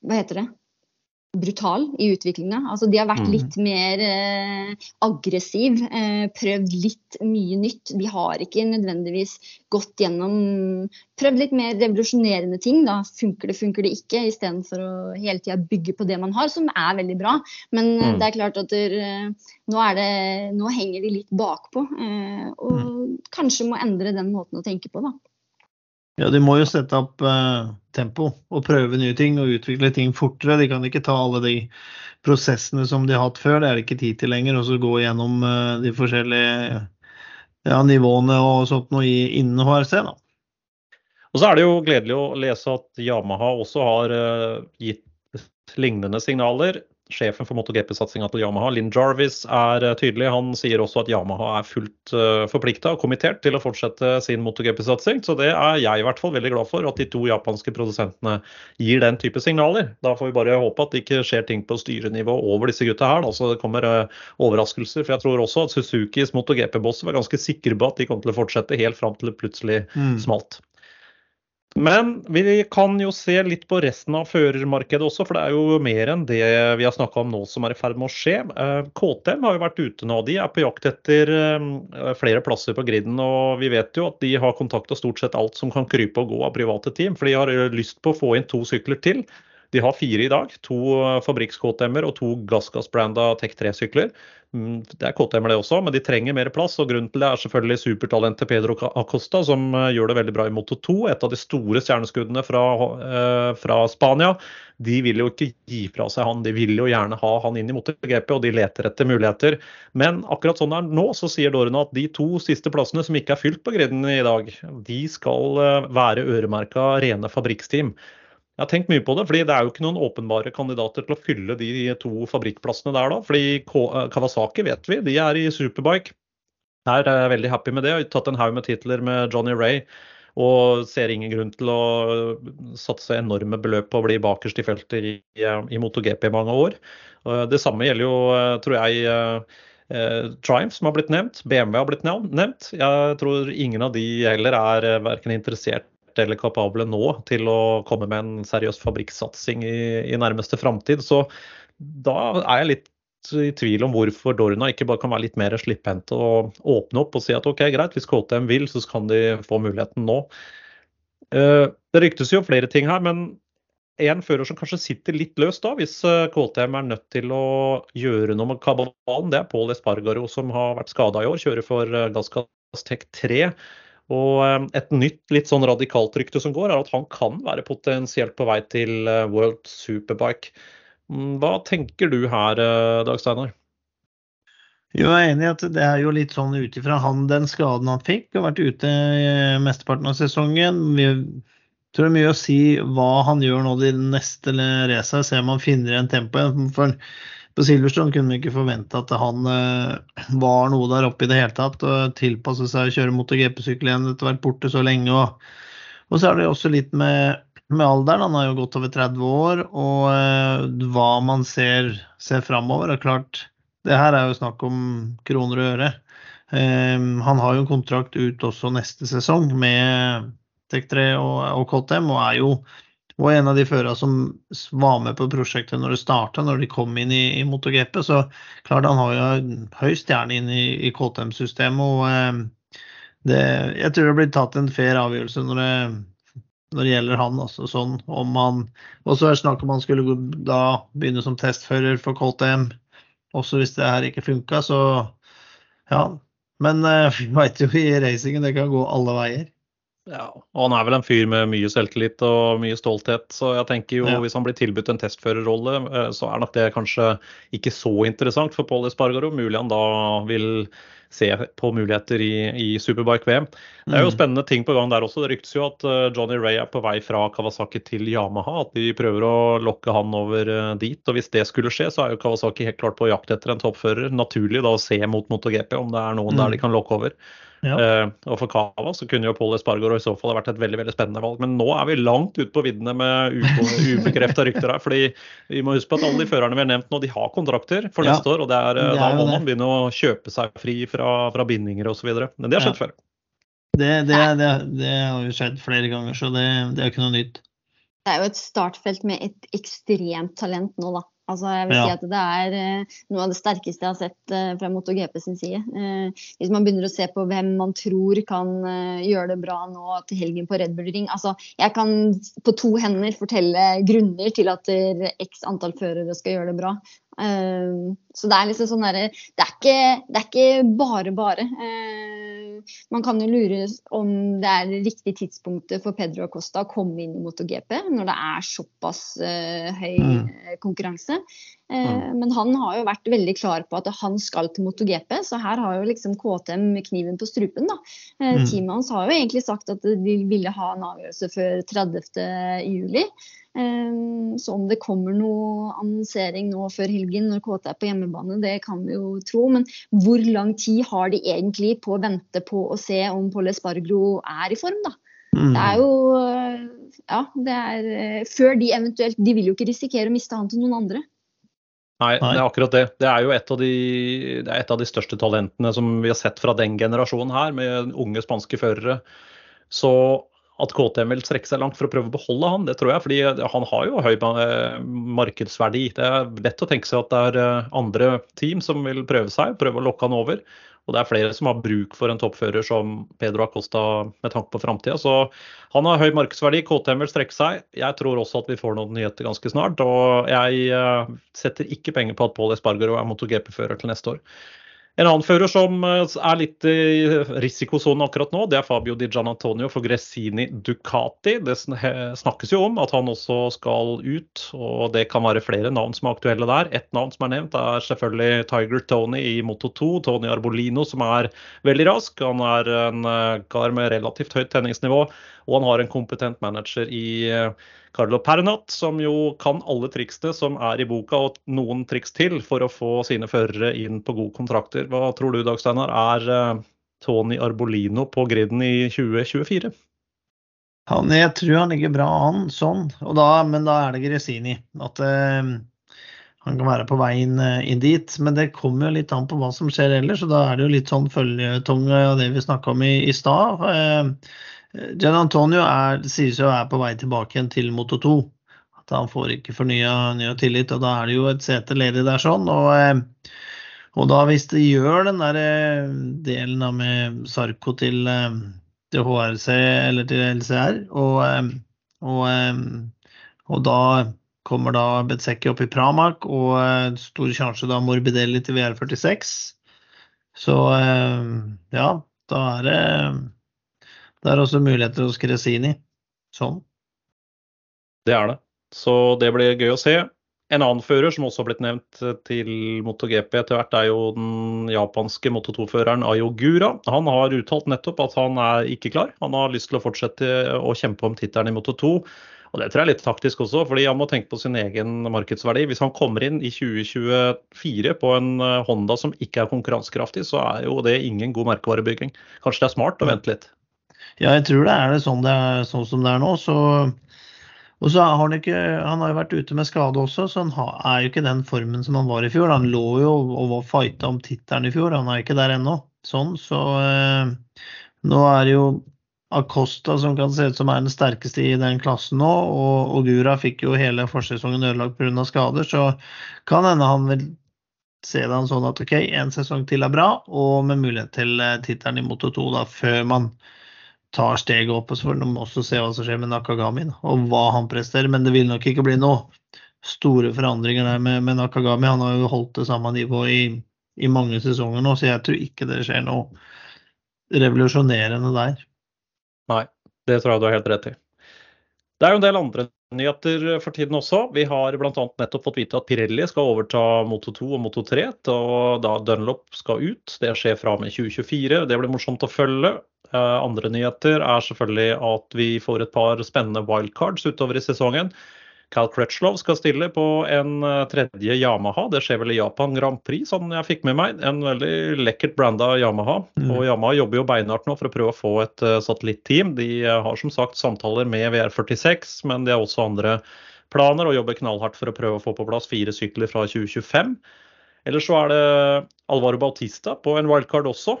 hva heter det? Brutal i utviklinga. Altså, de har vært Mhm. litt mer eh, aggressiv, eh, prøvd litt mye nytt. De har ikke nødvendigvis gått gjennom Prøvd litt mer revolusjonerende ting. Da funker det, funker det ikke, istedenfor å hele tida bygge på det man har, som er veldig bra. Men Mm. det er klart at der, eh, nå, er det, nå henger de litt bakpå, eh, og kanskje må endre den måten å tenke på, da. Ja, de må jo sette opp eh, tempo og prøve nye ting og utvikle ting fortere. De kan ikke ta alle de prosessene som de har hatt før, det er det ikke tid til lenger. Og så gå gjennom eh, de forskjellige ja, nivåene og sånt noe innen HRC. da. Og så er det jo gledelig å lese at Yamaha også har eh, gitt lignende signaler. Sjefen for MotoGP-satsinga til Yamaha, Linn Jarvis, er eh, tydelig. Han sier også at Yamaha er fullt uh, forplikta og kommittert til å fortsette sin MotoGP-satsing. Så det er jeg i hvert fall veldig glad for, at de to japanske produsentene gir den type signaler. Da får vi bare håpe at det ikke skjer ting på styrenivå over disse gutta her. Så det kommer uh, overraskelser. For jeg tror også at Suzukis MotoGP-boss var ganske sikre på at de kom til å fortsette helt fram til det plutselig smalt. Men vi kan jo se litt på resten av førermarkedet også, for det er jo mer enn det vi har snakka om nå som er i ferd med å skje. Eh, KTM har jo vært ute nå. De er på jakt etter eh, flere plasser på griden. Og vi vet jo at de har kontakta stort sett alt som kan krype og gå av private team. For de har eh, lyst på å få inn to sykler til. De har fire i dag. To fabrikks-KTM-er og to gassgass-branda Tech 3-sykler. Mm, Det er KTM-er det også, men de trenger mer plass. og Grunnen til det er selvfølgelig supertalentet Pedro Acosta, som eh, gjør det veldig bra i Moto 2. Et av de store stjerneskuddene fra, eh, fra Spania. De vil jo ikke gi fra seg han, de vil jo gjerne ha han inn i MotoGP, og de leter etter muligheter. Men akkurat sånn det nå, så sier Dorena at de to siste plassene som ikke er fylt på griden i dag, de skal eh, være øremerka rene fabrikksteam. Jeg har tenkt mye på det, fordi det er jo ikke noen åpenbare kandidater til å fylle de to fabrikkplassene der da. Fordi eh, Kawasaki vet vi, de er i superbike. Her Er jeg veldig happy med det. Jeg Har tatt en haug med titler med Johnny Ray. Og ser ingen grunn til å satse enorme beløp på å bli bakerst i feltet i, i MotoGP i mange år. Det samme gjelder jo, eh, tror jeg, eh, eh, Triumph, som har blitt nevnt. BMW har blitt nevnt. Jeg tror ingen av de heller er eh, verken interessert eller kapable nå til å komme med en seriøs fabrikksatsing i, i nærmeste framtid. Så da er jeg litt i tvil om hvorfor Dorna ikke bare kan være litt mer slipphendt og åpne opp og si at OK, greit, hvis KTM vil, så kan de få muligheten nå. Eh, Det ryktes jo flere ting her, men en fører som kanskje sitter litt løst da, hvis eh, KTM er nødt til å gjøre noe med kabalen, det er Paul Espargaro som har vært skada i år, kjører for eh, Gassgass Tech 3. Og eh, et nytt litt sånn radikalt rykte som går, er at han kan være potensielt på vei til eh, World Superbike. Mm, Hva tenker du her, eh, Dag Steinar? Jeg er enig i at det er jo litt sånn ut ifra han den skaden han fikk, og vært ute mesteparten av sesongen. Vi tror det er mye å si hva han gjør nå de neste racene, se om han finner igjen tempoet. For på Silverstone kunne vi ikke forvente at han eh, var noe der oppe i det hele tatt. og Tilpasse seg å kjøre MotoGP-sykkel igjen etter å ha vært borte så lenge. Og, og så er det også litt med, med alderen. Han har jo gått over 30 år, og eh, hva man ser, ser framover. er klart det her er jo snakk om kroner og øre. Um, han har jo en kontrakt ut også neste sesong med Tech3 og, og KTM, og er jo og en av de førerne som var med på prosjektet når det starta, når de kom inn i, i MotoGP. Så klart han har jo høy stjerne inn i, i KTM-systemet. og eh, det, Jeg tror det blir tatt en fair avgjørelse når det, når det gjelder han. Altså, sånn, om han, og så er det snakk om han skulle da begynne som testfører for KTM også hvis det her ikke funka, så ja. Men eh, vi veit jo i racingen det kan gå alle veier. Ja, og han er vel en fyr med mye selvtillit og mye stolthet, så jeg tenker jo Ja. hvis han blir tilbudt en testførerrolle, eh, så er nok det kanskje ikke så interessant for Paul Espargaro. Mulig han da vil se på muligheter i, i Superbike-VM. Det er jo Mm. spennende ting på gang der også. Det ryktes jo at eh, Johnny Ray er på vei fra Kawasaki til Yamaha. At de prøver å lokke han over eh, dit. Og hvis det skulle skje, så er jo Kawasaki helt klart på jakt etter en toppfører. Naturlig da å se mot MotoGP om det er noen Mm. der de kan lokke over. Ja. Eh, og for Cava så kunne jo Paul Espargaro i så fall ha vært et veldig veldig spennende valg. Men nå er vi langt ute på viddene med ubekrefta rykter her. fordi vi må huske på at alle de førerne vi har nevnt nå, de har kontrakter for Ja, neste år. Og det er, eh, det er da må man begynne å kjøpe seg fri fra, fra bindinger osv. Men det har skjedd Ja. før. Det, det, det, det har jo skjedd flere ganger, så det, det er ikke noe nytt. Det er jo et startfelt med et ekstremt talent nå, da. Altså, jeg vil Ja. si at det er eh, noe av det sterkeste jeg har sett eh, fra MotoGP sin side. Eh, hvis man begynner å se på hvem man tror kan gjøre det bra nå til helgen på Red Bull Ring altså, Jeg kan på to hender fortelle grunner til at x antall førere skal gjøre det bra. Eh, så det er liksom sånn derre det, er ikke- det er ikke bare bare. Eh, man kan jo lure om det er det riktige tidspunktet for Pedro Acosta å komme inn i MotoGP når det er såpass eh, høy Mm. konkurranse. Eh, Men han har jo vært veldig klar på at han skal til MotoGP, så her har jo liksom KTM kniven på strupen. da. Mm. Teamet hans har jo egentlig sagt at de ville ha en avgjørelse før 30. juli. Eh, Så om det kommer noe annonsering nå før helgen når KT er på hjemmebane, det kan vi jo tro. Men hvor lang tid har de egentlig på å vente på å se om Pål Espargro er i form, da? Mm. Det er jo Ja, det er eh, Før de eventuelt De vil jo ikke risikere å miste han til noen andre. Nei, Nei. det er akkurat det. Det er jo et av, de, det er et av de største talentene som vi har sett fra den generasjonen her, med unge spanske førere. Så at KTM vil strekke seg langt for å prøve å beholde han, det tror jeg. fordi han har jo høy eh, markedsverdi. Det er lett å tenke seg at det er eh, andre team som vil prøve seg, prøve å lokke han over. Og det er flere som har bruk for en toppfører som Pedro Acosta med tanke på framtida. Så han har høy markedsverdi, KTM vil strekke seg. Jeg tror også at vi får noen nyheter ganske snart. Og jeg eh, setter ikke penger på at Paul Espargaro er MotoGP-fører til neste år. En annen fører som eh, er litt i risikosonen akkurat nå, det er Fabio Di Gianantonio for Gressini Ducati. Det snakkes jo om at han også skal ut, og det kan være flere navn som er aktuelle der. Et navn som er nevnt, er selvfølgelig Tiger Tony i Moto 2. Tony Arbolino, som er veldig rask. Han er en eh, kar med relativt høyt tenningsnivå, og han har en kompetent manager i eh, Carlo Pernat, som jo kan alle triksene som er i boka, og noen triks til for å få sine førere inn på gode kontrakter. Hva tror du, Dag Steinar, er eh, Tony Arbolino på griden i 2024? Han, jeg tror han ligger bra an sånn, da, men da er det Gresini. At eh, han kan være på vei inn, eh, inn dit. Men det kommer jo litt an på hva som skjer ellers, og da er det jo litt sånn føljetong av det vi snakka om i, i stad. Eh, Gian Antonio er, sies jo er på vei tilbake igjen til Moto 2. At han får ikke fornya tillit, og da er det jo et sete ledig der sånn. og eh, og da hvis de gjør den der eh, delen av med Sarko til, eh, til HRC eller til LCR, og, og, og da kommer da Betsecki opp i Pramak, og stor sjanse da Morbidelli til VR46. Så ja, da er det det er også muligheter hos Kresini. Sånn. Det er det. Så det blir gøy å se. En annen fører som også har blitt nevnt eh, til MotoGP etter hvert, er jo den japanske Moto 2-føreren Ayo Gura. Han har uttalt nettopp at han er ikke klar. Han har lyst til å fortsette å kjempe om tittelen i Moto 2. Og det tror jeg er litt taktisk også, fordi han må tenke på sin egen markedsverdi. Hvis han kommer inn i 2024 på en eh, Honda som ikke er konkurransekraftig, så er jo det ingen god merkevarebygging. Kanskje det er smart å vente litt. Ja, jeg tror det er det sånn, det er, sånn som det er nå. Så, og så har han ikke Han har jo vært ute med skade også, så han har, er jo ikke den formen som han var i fjor. Han lå jo og var fighta om tittelen i fjor, han er ikke der ennå. Sånn, så eh, nå er det jo Acosta som kan se ut som er den sterkeste i den klassen nå, og Gura fikk jo hele forsesongen ødelagt pga. skader, så kan hende han vil se det sånn at OK, en sesong til er bra, og med mulighet til eh, tittelen i Moto 2 da, før man tar steget opp. Og så får de også se hva som skjer med Nakagami, og hva han presterer. Men det vil nok ikke bli noe store forandringer der med, med Nakagami. Han har jo holdt det samme nivået i, i mange sesonger nå, så jeg tror ikke det skjer noe revolusjonerende der. Nei, det tror jeg du har helt rett i. Det er jo en del andre nyheter for tiden også. Vi har bl.a. nettopp fått vite at Pirelli skal overta Moto 2 og Moto 3, og da Dunlop skal ut. Det skjer fra og med 2024. Det blir morsomt å følge. Eh, andre nyheter er selvfølgelig at vi får et par spennende wildcards utover i sesongen. Cal Crutchlow skal stille på en eh, tredje Yamaha. Det skjer vel i Japan Grand Prix, sånn jeg fikk med meg. En veldig lekkert branda Yamaha. Mm. Og Yamaha jobber jo beinhardt nå for å prøve å få et uh, satellitteam. De uh, har som sagt samtaler med VR46, men de har også andre planer og jobber knallhardt for å prøve å få på plass fire sykler fra 2025. Ellers så er det Alvaro Bautista på en wildcard også.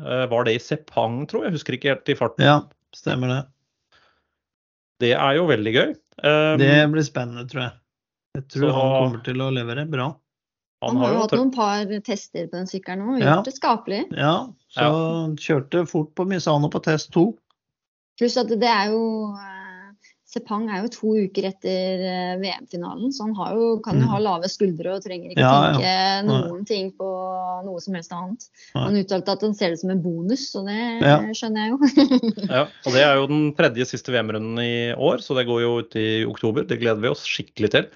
Var det i Sepang, tror? Jeg husker ikke helt i farten. Ja, stemmer det. Det er jo veldig gøy. Um, Det blir spennende, tror jeg. Jeg tror Så- han kommer til å levere bra. Han har jo hatt noen par tester på den sykkelen nå og Ja. gjort det skapelig. Ja, så kjørte fort på Misano på test to. Pluss at det er jo eh, Sepang er jo to uker etter eh, VM-finalen, så han har jo, kan jo Mm. ha lave skuldre og trenger ikke Ja, ja. tenke ja. noen ting på noe som helst annet. Nei. Han uttalte at han ser det som en bonus, og det Ja. skjønner jeg jo. Ja, og Det er jo den tredje siste VM-runden i år, så det går jo ut i oktober. Det gleder vi oss skikkelig til.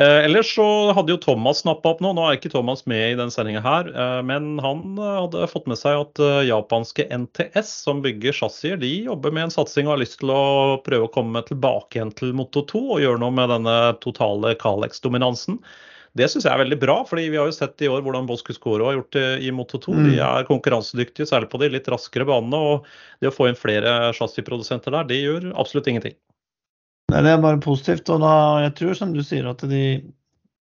Eh, ellers så hadde jo Thomas snappa opp nå. Nå er ikke Thomas med i den sendinga her, eh, men han eh, hadde fått med seg at japanske NTS, som bygger chassiser, de jobber med en satsing og har lyst til å prøve å komme tilbake igjen til Moto 2 og gjøre noe med denne totale Calex-dominansen. Det syns jeg er veldig bra, fordi vi har jo sett i år hvordan Bosco Cuscoro har gjort det i Moto 2. De Mm. er konkurransedyktige, særlig på de litt raskere banene. og det å få inn flere chassisprodusenter der, det gjør absolutt ingenting. Nei, det er bare positivt. Og da, jeg tror som du sier at de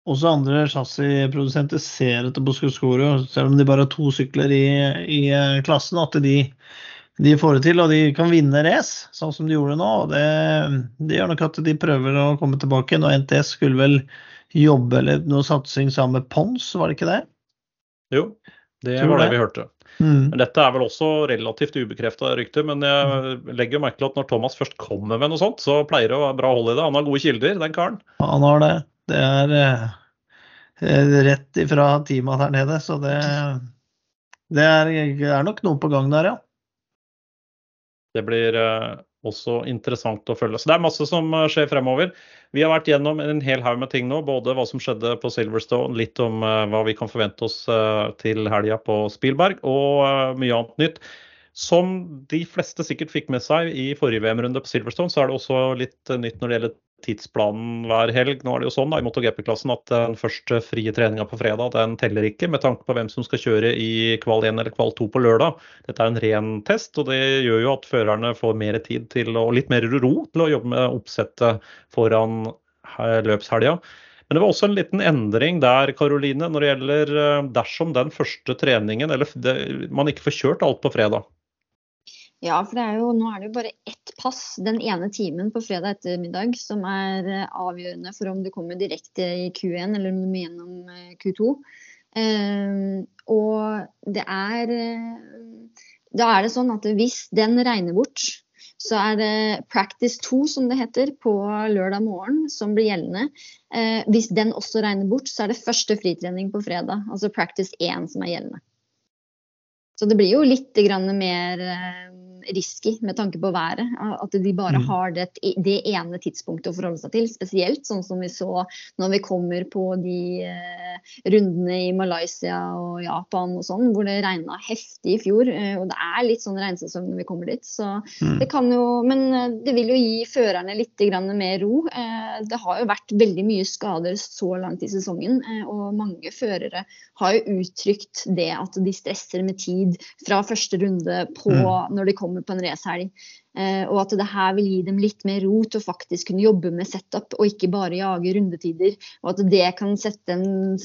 også andre chassisprodusenter ser etter Boscoscoro, selv om de bare har to sykler i, i eh, klassen, at de, de får det til og de kan vinne race, sånn som de gjorde nå. og Det, det gjør nok at de prøver å komme tilbake. Nå NTS skulle vel jobbe eller noe satsing sammen med Pons, var det ikke det? Jo, det var det det. vi hørte. Mm. Men Dette er vel også relativt ubekrefta rykter, men jeg legger merke til at når Thomas først kommer med noe sånt, så pleier det å være bra hold i det. Han har gode kilder, den karen. Han har det. Det er eh, rett ifra teamet der nede, så det, det, er, er nok noe på gang der, ja. Det blir eh, også interessant å følge. Så det er masse som eh, skjer fremover. Vi har vært gjennom en hel haug med ting nå, både hva som skjedde på Silverstone, litt om eh, hva vi kan forvente oss eh, til helga på Spielberg, og mye annet nytt. Som de fleste sikkert fikk med seg i forrige VM-runde på Silverstone, så er det også litt nytt når det gjelder tidsplanen hver helg. Nå er det jo sånn da, i MotoGP-klassen at den første frie treninga på fredag den teller ikke, med tanke på hvem som skal kjøre i kval 1 eller kval 2 på lørdag. Dette er en ren test, og det gjør jo at førerne får mer tid til, og litt mer ro til å jobbe med oppsettet foran løpshelga. Men det var også en liten endring der, Karoline, når det gjelder eh, dersom den første treningen, eller man ikke får kjørt alt på fredag. Ja, for er jo, nå er det jo bare ett pass den ene timen på fredag ettermiddag som er eh, avgjørende for om du kommer direkte i Q1 eller om du må gjennom eh, Q2. Eh, og det er Da er det sånn at hvis den regner bort, så er det practice 2, som det heter, på lørdag morgen som blir gjeldende. Hvis den også regner bort, så er det første fritrening på fredag, altså practice 1 som er gjeldende. Så det blir jo litt mer risky med tanke på været. At de bare Mm. har det, det ene tidspunktet å forholde seg til. Spesielt sånn som vi så når vi kommer på de eh, rundene i Malaysia og Japan og sånn, hvor det regna heftig i fjor. Eh, og det er litt sånn regnsesong når vi kommer dit. Så Mm. det kan jo Men eh, det vil jo gi førerne litt grann mer ro. Eh, det har jo vært veldig mye skader så langt i sesongen, eh, og mange førere har jo uttrykt det at de stresser med tid fra første runde på Mm. når de kommer på en racehelg. Eh, og at det her vil gi dem litt mer ro til å faktisk kunne jobbe med setup, og ikke bare jage rundetider. Og at det kan sette en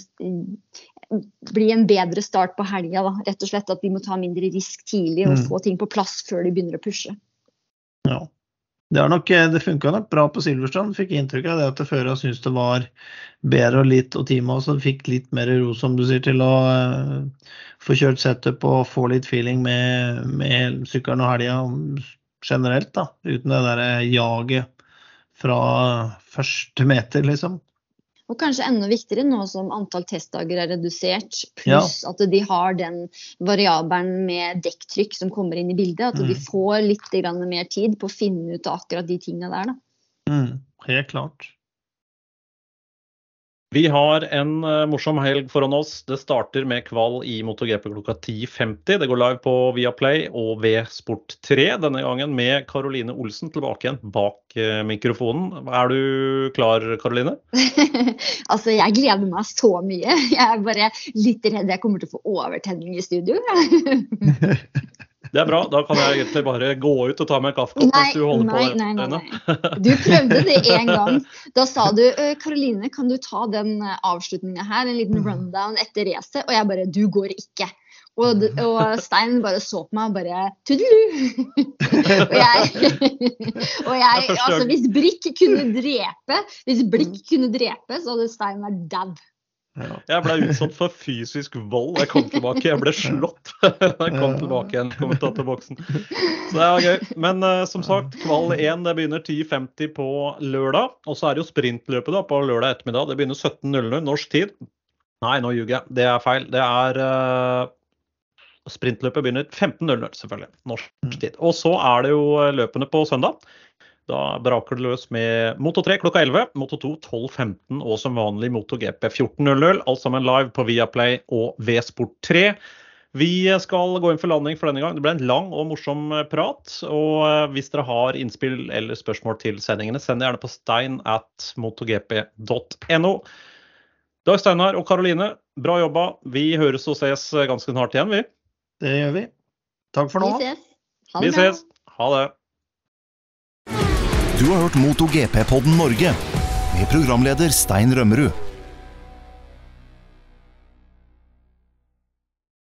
bli en bedre start på helga. Rett og slett At de må ta mindre risk tidlig og Mm. få ting på plass før de begynner å pushe. Ja. Det, nok, eh, det funka nok bra på Silverstrand. Fikk inntrykk av det at førerne syntes det var bedre og litt og teamet også fikk litt mer ro, som du sier, til å eh, få kjørt setup og få litt feeling med, med sykkelen og helga generelt, da. Uten det derre jaget fra første meter, liksom. Og kanskje enda viktigere nå som antall testdager er redusert, pluss at de har den variabelen med dekktrykk som kommer inn i bildet. At de Mm. får litt mer tid på å finne ut akkurat de tingene der. Mm, helt klart. Vi har en eh, morsom helg foran oss. Det starter med kval i MotoGP klokka 10.50. Det går live på Viaplay og ved Sport 3. Denne gangen med Karoline Olsen tilbake igjen bak eh, mikrofonen. Er du klar, Karoline? altså, jeg gleder meg så mye. Jeg er bare litt redd jeg kommer til å få overtenning i studio. Det er bra. Da kan jeg egentlig bare gå ut og ta meg en kaffekopp mens du holder nei, på. nei, nei, nei. Du prøvde det én gang. Da sa du Karoline, kan du ta den avslutninga her, en liten rundown etter racet? Og jeg bare du går ikke. Og, og Stein bare så på meg og bare Tudelu! og jeg, og jeg Altså, hvis Brikk kunne drepe, hvis Blikk kunne drepe, så hadde Stein vært dau. Ja. Jeg ble utsatt for fysisk vold. Jeg kom tilbake. Jeg ble slått jeg kom tilbake igjen kommentatorboksen. Så det var gøy. Men uh, som sagt, kval 1 det begynner 10.50 på lørdag. Og så er det jo sprintløpet da på lørdag ettermiddag. Det begynner 17.00 norsk tid. Nei, nå ljuger jeg. Det er feil. Det er uh, Sprintløpet begynner 15.00, selvfølgelig. Norsk tid. Og så er det jo eh, løpene på søndag. Da braker det løs med Moto 3 klokka 11, Moto 2 12.15 og som vanlig MotoGP 14.00. Alt sammen live på Viaplay og V-Sport 3. Vi skal gå inn for landing for denne gang. Det ble en lang og morsom prat. Og eh, hvis dere har innspill eller spørsmål til sendingene, send det gjerne på stein at motogp.no. Dag Steinar og Karoline, bra jobba. Vi høres og ses ganske snart igjen, vi. Det gjør vi. Takk for Vi ses. Ha det Vi ses. Ha det. Du har hørt MotoGP-podden Norge med programleder Stein Rømmerud.